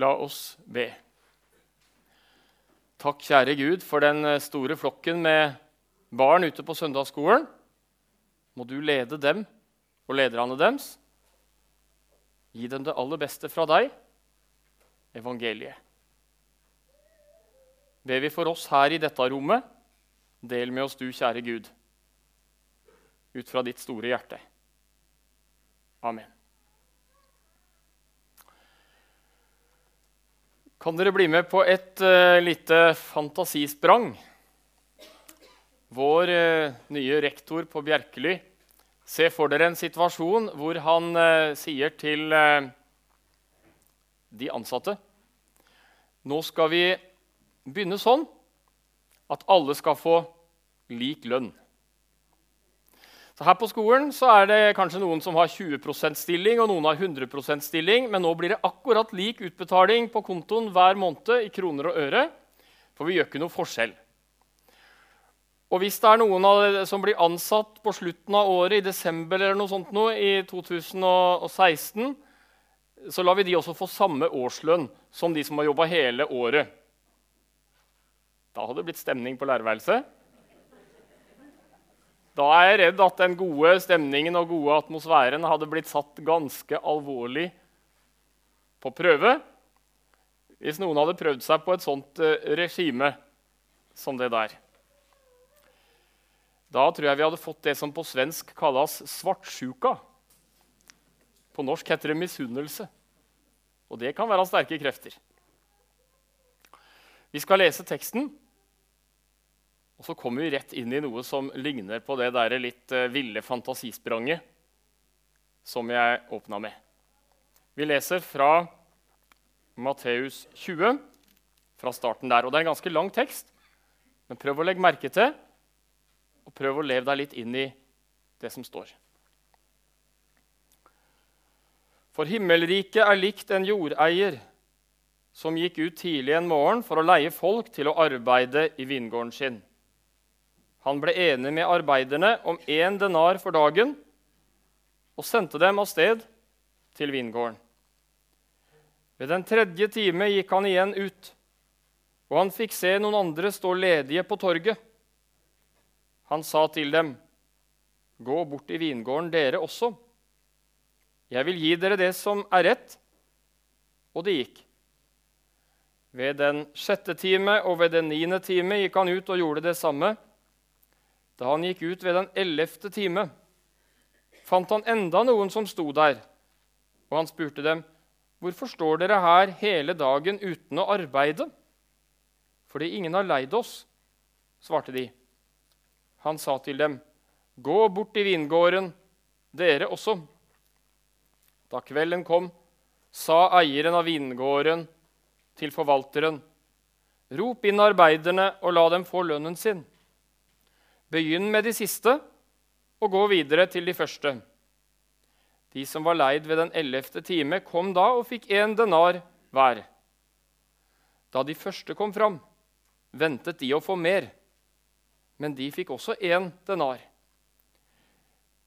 La oss be. Takk, kjære Gud, for den eh, store flokken med barn ute på søndagsskolen. Må du lede dem og lederne deres. Gi dem det aller beste fra deg, evangeliet. Ber vi for oss her i dette rommet, del med oss du, kjære Gud, ut fra ditt store hjerte. Amen. Kan dere bli med på et uh, lite fantasisprang? Vår uh, nye rektor på Bjerkely Se for dere en situasjon hvor han uh, sier til de ansatte Nå skal vi begynne sånn at alle skal få lik lønn. Så her på skolen så er det kanskje noen som har 20% stilling, og noen har 100% stilling, men nå blir det akkurat lik utbetaling på kontoen hver måned i kroner og øre. For vi gjør ikke noe forskjell. Og hvis det er noen som blir ansatt på slutten av året, i desember eller noe sånt nå, i 2016, så lar vi de også få samme årslønn som de som har jobba hele året. Da hadde det blitt stemning på lærerværelset. Da er jeg redd at den gode stemningen og gode atmosfæren hadde blitt satt ganske alvorlig på prøve hvis noen hadde prøvd seg på et sånt eh, regime som det der. Da tror jeg vi hadde fått det som på svensk kalles svartsjuka. På norsk heter det misunnelse. Og det kan være sterke krefter. Vi skal lese teksten. Og så kommer vi rett inn i noe som ligner på det der litt uh, ville fantasispranget som jeg åpna med. Vi leser fra Matteus 20, fra starten der. Og det er en ganske lang tekst, men prøv å legge merke til og prøv å leve deg litt inn i det som står. For himmelriket er likt en jordeier som gikk ut tidlig en morgen for å leie folk til å arbeide i vingården sin. Han ble enig med arbeiderne om én denar for dagen og sendte dem av sted til vingården. Ved den tredje time gikk han igjen ut, og han fikk se noen andre stå ledige på torget. Han sa til dem, 'Gå bort i vingården, dere også.' 'Jeg vil gi dere det som er rett.' Og de gikk. Ved den sjette time og ved den niende time gikk han ut og gjorde det samme. Da han gikk ut ved den ellevte time, fant han enda noen som sto der, og han spurte dem, 'Hvorfor står dere her hele dagen uten å arbeide?' 'Fordi ingen har leid oss', svarte de. Han sa til dem, 'Gå bort i vingården, dere også.' Da kvelden kom, sa eieren av vingården til forvalteren, 'Rop inn arbeiderne og la dem få lønnen sin.' Begynn med de siste og gå videre til de første. De som var leid ved den ellevte time, kom da og fikk én denar hver. Da de første kom fram, ventet de å få mer, men de fikk også én denar.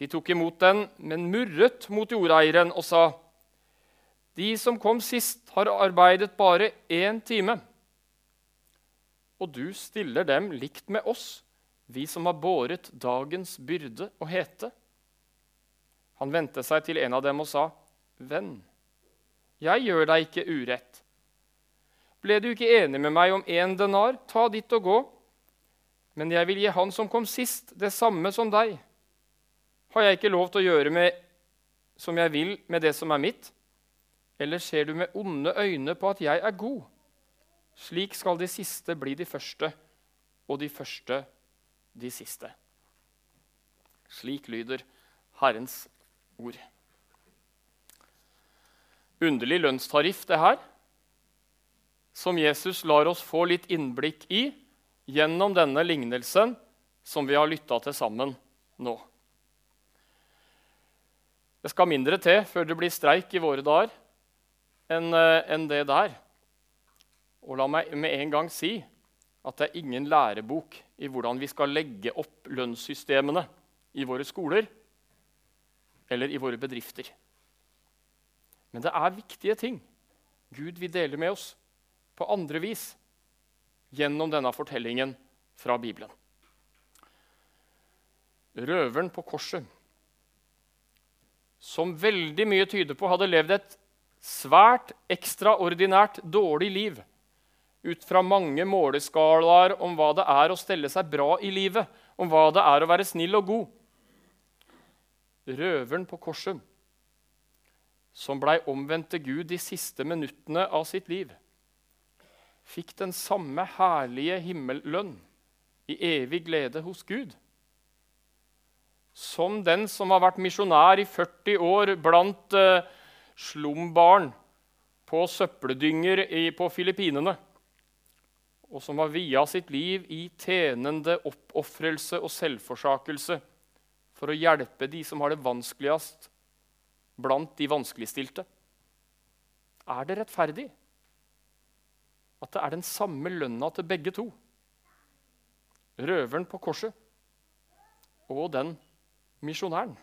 De tok imot den, men murret mot jordeieren og sa:" De som kom sist, har arbeidet bare én time. Og du stiller dem likt med oss vi som har båret dagens byrde og hete. Han vendte seg til en av dem og sa, Venn, jeg gjør deg ikke urett. Ble du ikke enig med meg om én denar, ta ditt og gå. Men jeg vil gi han som kom sist, det samme som deg. Har jeg ikke lov til å gjøre med, som jeg vil med det som er mitt? Eller ser du med onde øyne på at jeg er god? Slik skal de siste bli de første, og de første de siste. Slik lyder Herrens ord. Underlig lønnstariff, det her, som Jesus lar oss få litt innblikk i gjennom denne lignelsen som vi har lytta til sammen nå. Det skal mindre til før det blir streik i våre dager enn eh, det der. Og la meg med en gang si at det er ingen lærebok i hvordan vi skal legge opp lønnssystemene i våre skoler eller i våre bedrifter. Men det er viktige ting Gud vil dele med oss på andre vis gjennom denne fortellingen fra Bibelen. Røveren på korset, som veldig mye tyder på hadde levd et svært ekstraordinært dårlig liv ut fra mange måleskalaer om hva det er å stelle seg bra i livet, om hva det er å være snill og god. Røveren på korset, som blei omvendt til Gud de siste minuttene av sitt liv, fikk den samme herlige himmellønn i evig glede hos Gud. Som den som har vært misjonær i 40 år blant eh, slumbarn på søppeldynger på Filippinene og som har via sitt liv i tjenende oppofrelse og selvforsakelse for å hjelpe de som har det vanskeligst blant de vanskeligstilte. Er det rettferdig at det er den samme lønna til begge to? Røveren på korset og den misjonæren.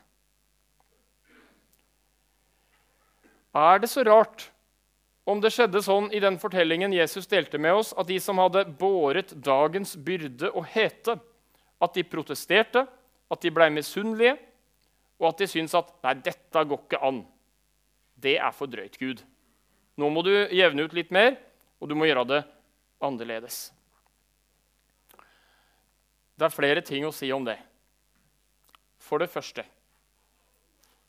Er det så rart om det skjedde sånn i den fortellingen Jesus delte med oss, at de som hadde båret dagens byrde og hete, at de protesterte, at de blei misunnelige, og at de syntes at 'nei, dette går ikke an'. Det er for drøyt, Gud. Nå må du jevne ut litt mer, og du må gjøre det annerledes. Det er flere ting å si om det. For det første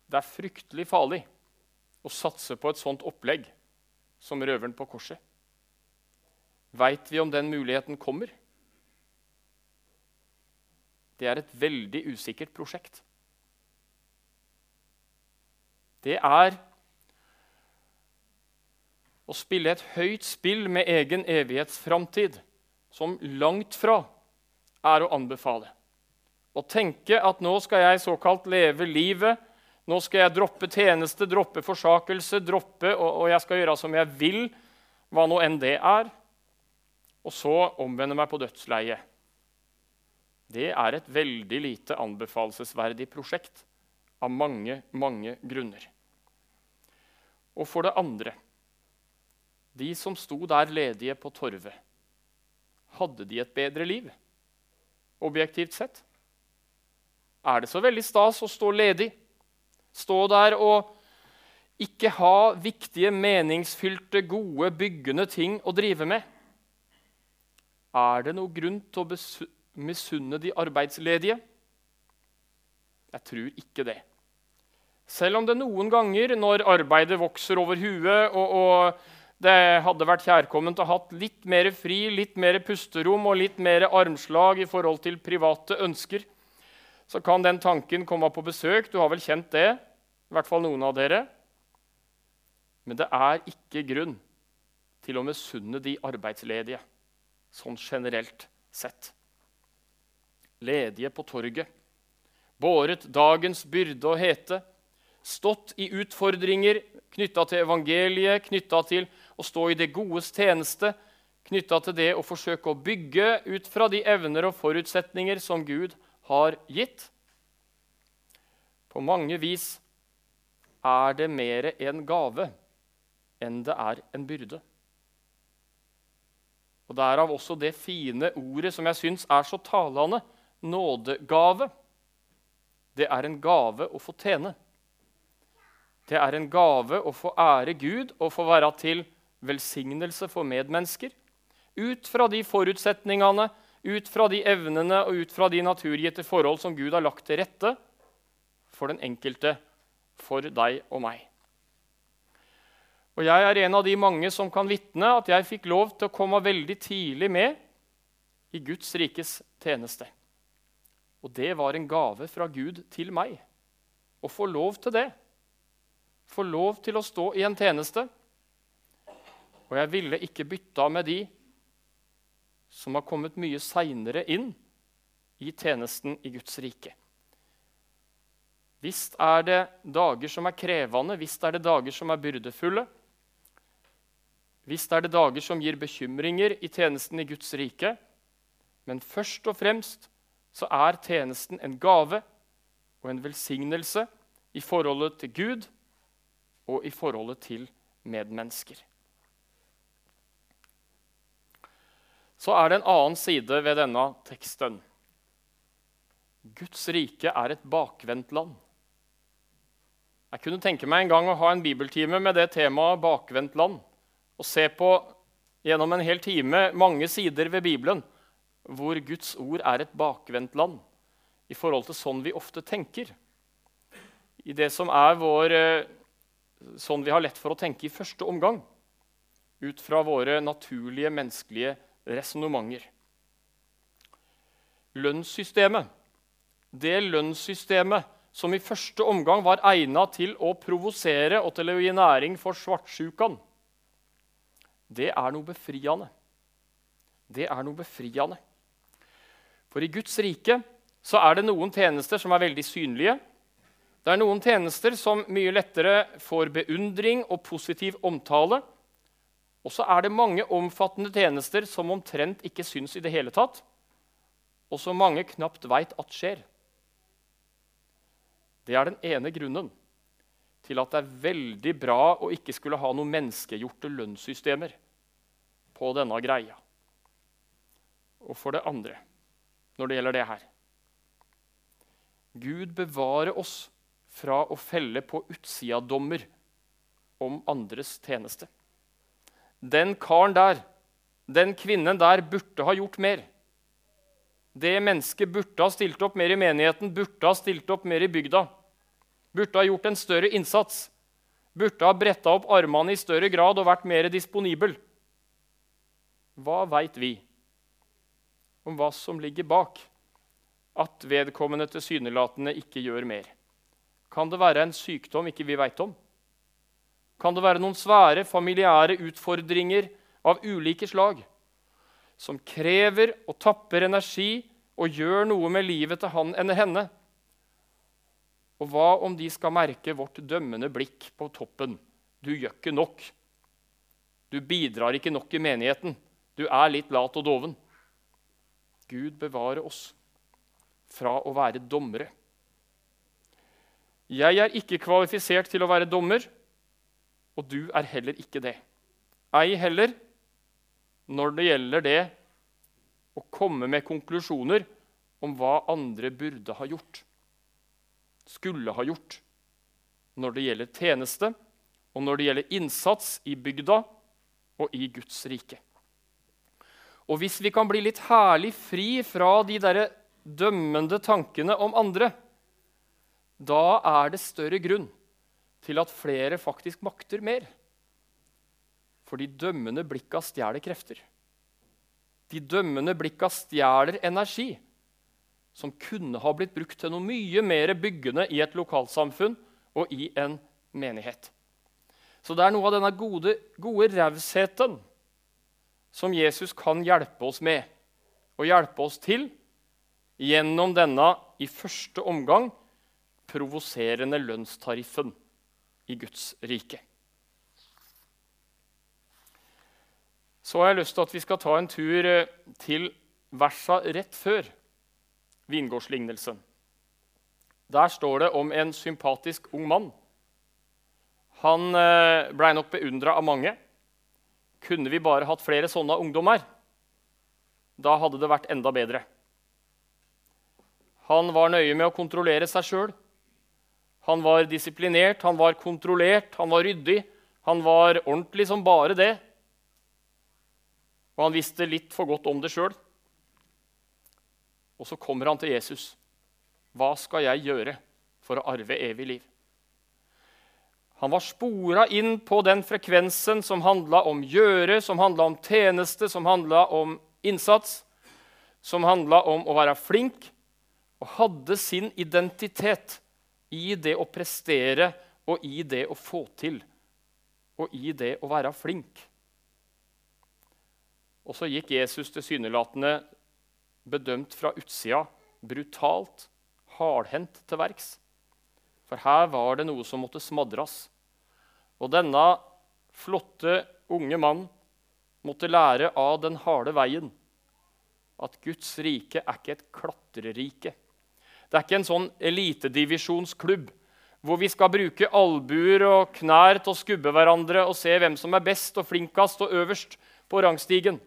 det er fryktelig farlig å satse på et sånt opplegg som røveren på korset? Veit vi om den muligheten kommer? Det er et veldig usikkert prosjekt. Det er å spille et høyt spill med egen evighetsframtid, som langt fra er å anbefale. Å tenke at nå skal jeg såkalt leve livet nå skal jeg droppe tjeneste, droppe forsakelse, droppe, og, og jeg skal gjøre som jeg vil, hva nå enn det er. Og så omvende meg på dødsleiet. Det er et veldig lite anbefalesverdig prosjekt av mange, mange grunner. Og for det andre De som sto der ledige på torvet, hadde de et bedre liv? Objektivt sett? Er det så veldig stas å stå ledig? Stå der og ikke ha viktige, meningsfylte, gode, byggende ting å drive med. Er det noe grunn til å misunne de arbeidsledige? Jeg tror ikke det. Selv om det noen ganger, når arbeidet vokser over huet, og, og det hadde vært kjærkomment å ha litt mer fri, litt mer pusterom og litt mer armslag i forhold til private ønsker, så kan den tanken komme på besøk. Du har vel kjent det? I hvert fall noen av dere. Men det er ikke grunn til å misunne de arbeidsledige, sånn generelt sett. Ledige på torget, båret dagens byrde og hete, stått i utfordringer knytta til evangeliet, knytta til å stå i det godes tjeneste, knytta til det å forsøke å bygge ut fra de evner og forutsetninger som Gud har gitt. På mange vis er det mer en gave enn det er en byrde. Og Derav også det fine ordet som jeg syns er så talende nådegave. Det er en gave å få tjene. Det er en gave å få ære Gud og få være til velsignelse for medmennesker. Ut fra de forutsetningene, ut fra de evnene og ut fra de naturgitte forhold som Gud har lagt til rette for den enkelte for deg og meg. Og Jeg er en av de mange som kan vitne at jeg fikk lov til å komme veldig tidlig med i Guds rikes tjeneste. Og det var en gave fra Gud til meg å få lov til det. Få lov til å stå i en tjeneste. Og jeg ville ikke bytta med de som har kommet mye seinere inn i tjenesten i Guds rike. Visst er det dager som er krevende, visst er det dager som er byrdefulle. Visst er det dager som gir bekymringer i tjenesten i Guds rike. Men først og fremst så er tjenesten en gave og en velsignelse i forholdet til Gud og i forholdet til medmennesker. Så er det en annen side ved denne teksten. Guds rike er et bakvendt land. Jeg kunne tenke meg en gang å ha en bibeltime med det temaet bakvendt land. Og se på gjennom en hel time mange sider ved Bibelen hvor Guds ord er et bakvendt land i forhold til sånn vi ofte tenker. I det som er vår, eh, sånn vi har lett for å tenke i første omgang. Ut fra våre naturlige, menneskelige resonnementer. Lønnssystemet. Det lønnssystemet som i første omgang var egnet til å provosere og til å gi næring for svartsjukan, det er noe befriende. Det er noe befriende. For i Guds rike så er det noen tjenester som er veldig synlige. Det er noen tjenester som mye lettere får beundring og positiv omtale. Og så er det mange omfattende tjenester som omtrent ikke syns i det hele tatt, og som mange knapt veit at skjer. Det er den ene grunnen til at det er veldig bra å ikke skulle ha noen menneskegjorte lønnssystemer på denne greia. Og for det andre, når det gjelder det her Gud bevare oss fra å felle på utsida-dommer om andres tjeneste. Den karen der, den kvinnen der, burde ha gjort mer. Det mennesket burde ha stilt opp mer i menigheten, burde ha stilt opp mer i bygda. Burde ha gjort en større innsats. Burde ha bretta opp armene i større grad og vært mer disponibel. Hva veit vi om hva som ligger bak at vedkommende tilsynelatende ikke gjør mer? Kan det være en sykdom ikke vi veit om? Kan det være noen svære familiære utfordringer av ulike slag som krever og tapper energi og gjør noe med livet til han eller henne? Og hva om de skal merke vårt dømmende blikk på toppen? Du gjør ikke nok. Du bidrar ikke nok i menigheten. Du er litt lat og doven. Gud bevare oss fra å være dommere. Jeg er ikke kvalifisert til å være dommer, og du er heller ikke det. Ei heller når det gjelder det å komme med konklusjoner om hva andre burde ha gjort skulle ha gjort når det gjelder tjeneste, og når det gjelder innsats i bygda og i Guds rike. Og hvis vi kan bli litt herlig fri fra de der dømmende tankene om andre, da er det større grunn til at flere faktisk makter mer. For de dømmende blikka stjeler krefter. De dømmende blikka stjeler energi som kunne ha blitt brukt til noe mye mer byggende i et lokalsamfunn og i en menighet. Så det er noe av denne gode, gode rausheten som Jesus kan hjelpe oss med og hjelpe oss til gjennom denne i første omgang provoserende lønnstariffen i Guds rike. Så har jeg lyst til at vi skal ta en tur eh, til versa rett før vingårdslignelsen. Der står det om en sympatisk ung mann. Han eh, blei nok beundra av mange. Kunne vi bare hatt flere sånne ungdommer, da hadde det vært enda bedre. Han var nøye med å kontrollere seg sjøl. Han var disiplinert, han var kontrollert, han var ryddig. Han var ordentlig som bare det. Og han visste litt for godt om det sjøl. Og så kommer han til Jesus. Hva skal jeg gjøre for å arve evig liv? Han var spora inn på den frekvensen som handla om gjøre, som handla om tjeneste, som handla om innsats, som handla om å være flink, og hadde sin identitet i det å prestere og i det å få til og i det å være flink. Og så gikk Jesus tilsynelatende bedømt fra utsida, brutalt, hardhendt til verks. For her var det noe som måtte smadres. Og denne flotte, unge mann måtte lære av den harde veien at Guds rike er ikke et klatrerike. Det er ikke en sånn elitedivisjonsklubb hvor vi skal bruke albuer og knær til å skubbe hverandre og se hvem som er best og flinkest og øverst på rangstigen.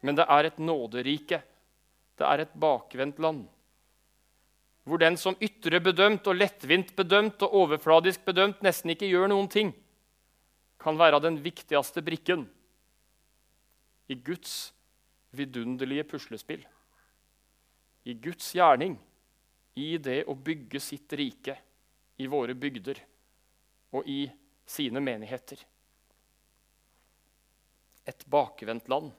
men det er et nåderike. Det er et bakvendt land. Hvor den som ytre bedømt og lettvint bedømt og overfladisk bedømt nesten ikke gjør noen ting, kan være den viktigste brikken i Guds vidunderlige puslespill. I Guds gjerning, i det å bygge sitt rike i våre bygder og i sine menigheter. Et bakvendt land.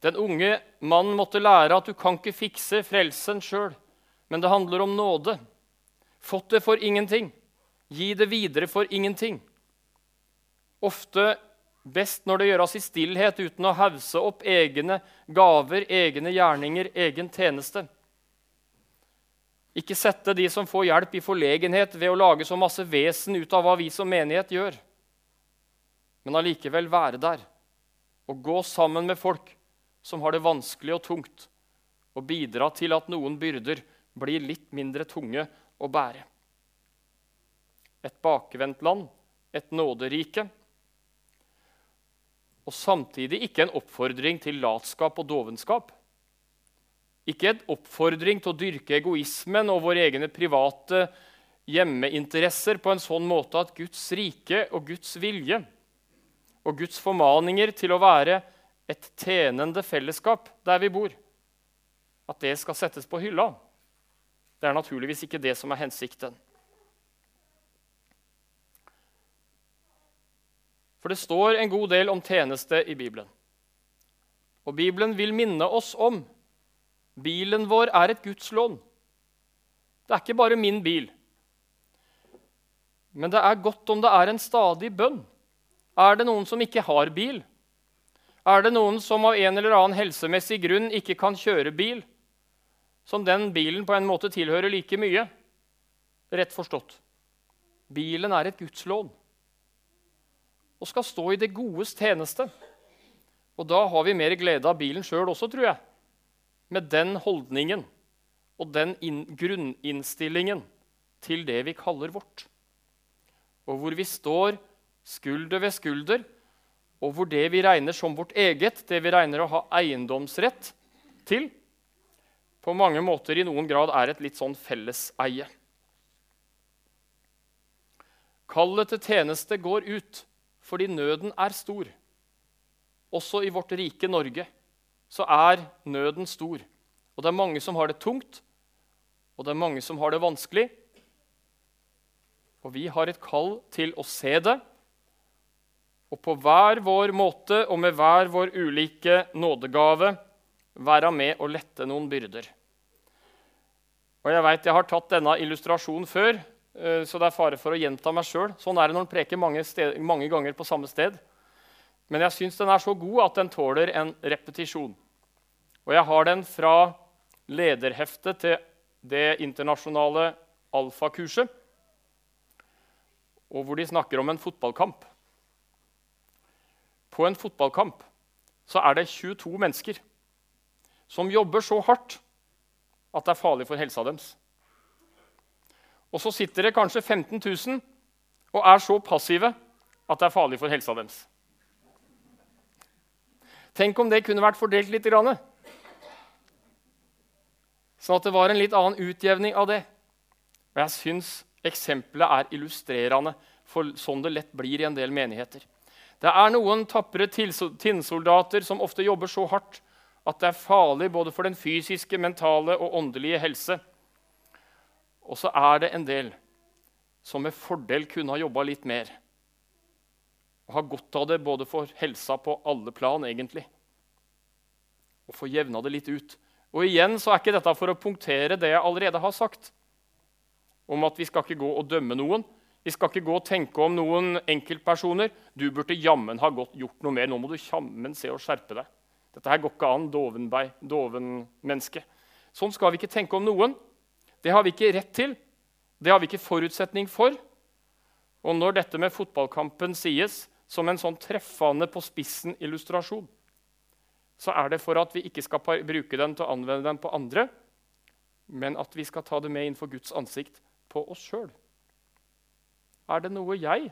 Den unge mannen måtte lære at du kan ikke fikse frelsen sjøl, men det handler om nåde. Fått det for ingenting. Gi det videre for ingenting. Ofte best når det gjøres i stillhet uten å hause opp egne gaver, egne gjerninger, egen tjeneste. Ikke sette de som får hjelp, i forlegenhet ved å lage så masse vesen ut av hva vi som menighet gjør. Men allikevel være der og gå sammen med folk som har det vanskelig og tungt, og bidra til at noen byrder blir litt mindre tunge å bære. Et bakvendt land, et nåderike, og samtidig ikke en oppfordring til latskap og dovenskap. Ikke en oppfordring til å dyrke egoismen og våre egne private hjemmeinteresser på en sånn måte at Guds rike og Guds vilje og Guds formaninger til å være et tjenende fellesskap der vi bor, at det skal settes på hylla. Det er naturligvis ikke det som er hensikten. For det står en god del om tjeneste i Bibelen. Og Bibelen vil minne oss om Bilen vår er et gudslån. Det er ikke bare min bil. Men det er godt om det er en stadig bønn. Er det noen som ikke har bil? Er det noen som av en eller annen helsemessig grunn ikke kan kjøre bil, som den bilen på en måte tilhører like mye? Rett forstått. Bilen er et gudslån og skal stå i det godes tjeneste. Og da har vi mer glede av bilen sjøl også, tror jeg med den holdningen og den grunninnstillingen til det vi kaller vårt. Og hvor vi står skulder ved skulder, og hvor det vi regner som vårt eget, det vi regner å ha eiendomsrett til, på mange måter i noen grad er et litt sånn felleseie. Kallet til tjeneste går ut fordi nøden er stor, også i vårt rike Norge så er nøden stor. Og det er mange som har det tungt, og det er mange som har det vanskelig. Og vi har et kall til å se det, og på hver vår måte og med hver vår ulike nådegave være med og lette noen byrder. Og Jeg vet jeg har tatt denne illustrasjonen før, eh, så det er fare for å gjenta meg sjøl. Sånn er det når en preker mange, mange ganger på samme sted. Men jeg syns den er så god at den tåler en repetisjon. Og jeg har den fra lederheftet til det internasjonale alfakurset, og hvor de snakker om en fotballkamp. På en fotballkamp så er det 22 mennesker som jobber så hardt at det er farlig for helsa deres. Og så sitter det kanskje 15 000 og er så passive at det er farlig for helsa deres. Tenk om det kunne vært fordelt litt. Sånn at det var en litt annen utjevning av det. Og jeg syns eksempelet er illustrerende for sånn det lett blir i en del menigheter. Det er noen tapre tinnsoldater som ofte jobber så hardt at det er farlig både for den fysiske, mentale og åndelige helse. Og så er det en del som med fordel kunne ha jobba litt mer og har godt av det både for helsa på alle plan, egentlig. Og få jevna det litt ut. Og igjen så er ikke dette for å punktere det jeg allerede har sagt, om at vi skal ikke gå og dømme noen. Vi skal ikke gå og tenke om noen enkeltpersoner. Du burde jammen ha godt, gjort noe mer. Nå må du jammen se og skjerpe deg. Dette her går ikke an, dovenmenneske. Sånn skal vi ikke tenke om noen. Det har vi ikke rett til. Det har vi ikke forutsetning for. Og når dette med fotballkampen sies, som en sånn treffende på spissen illustrasjon, så er det for at vi ikke skal bruke den til å anvende den på andre, men at vi skal ta det med innenfor Guds ansikt på oss sjøl. Er det noe jeg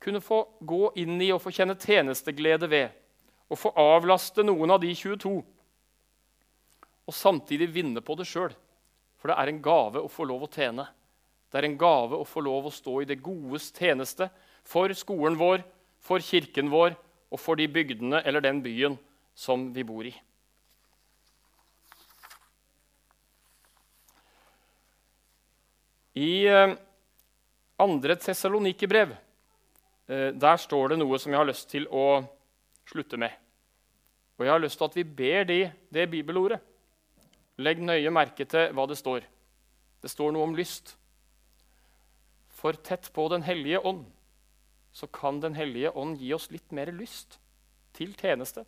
kunne få gå inn i og få kjenne tjenesteglede ved, og få avlaste noen av de 22. Og samtidig vinne på det sjøl. For det er en gave å få lov å tjene. Det er en gave å få lov å stå i det godes tjeneste for skolen vår, for kirken vår og for de bygdene eller den byen som vi bor i. I eh, andre Tessalonikerbrev eh, der står det noe som jeg har lyst til å slutte med. Og jeg har lyst til at vi ber de, det bibelordet. Legg nøye merke til hva det står. Det står noe om lyst. For tett på Den hellige ånd så kan Den hellige ånd gi oss litt mer lyst til tjeneste.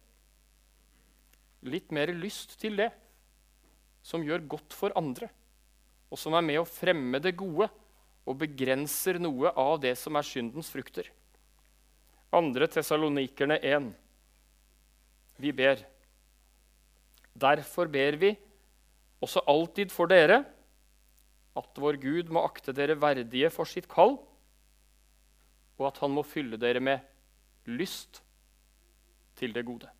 Litt mer lyst til det som gjør godt for andre og som er med å fremme det gode og begrenser noe av det som er syndens frukter. Andre Tessalonikerne 1. Vi ber. Derfor ber vi også alltid for dere at vår Gud må akte dere verdige for sitt kall, og at han må fylle dere med lyst til det gode.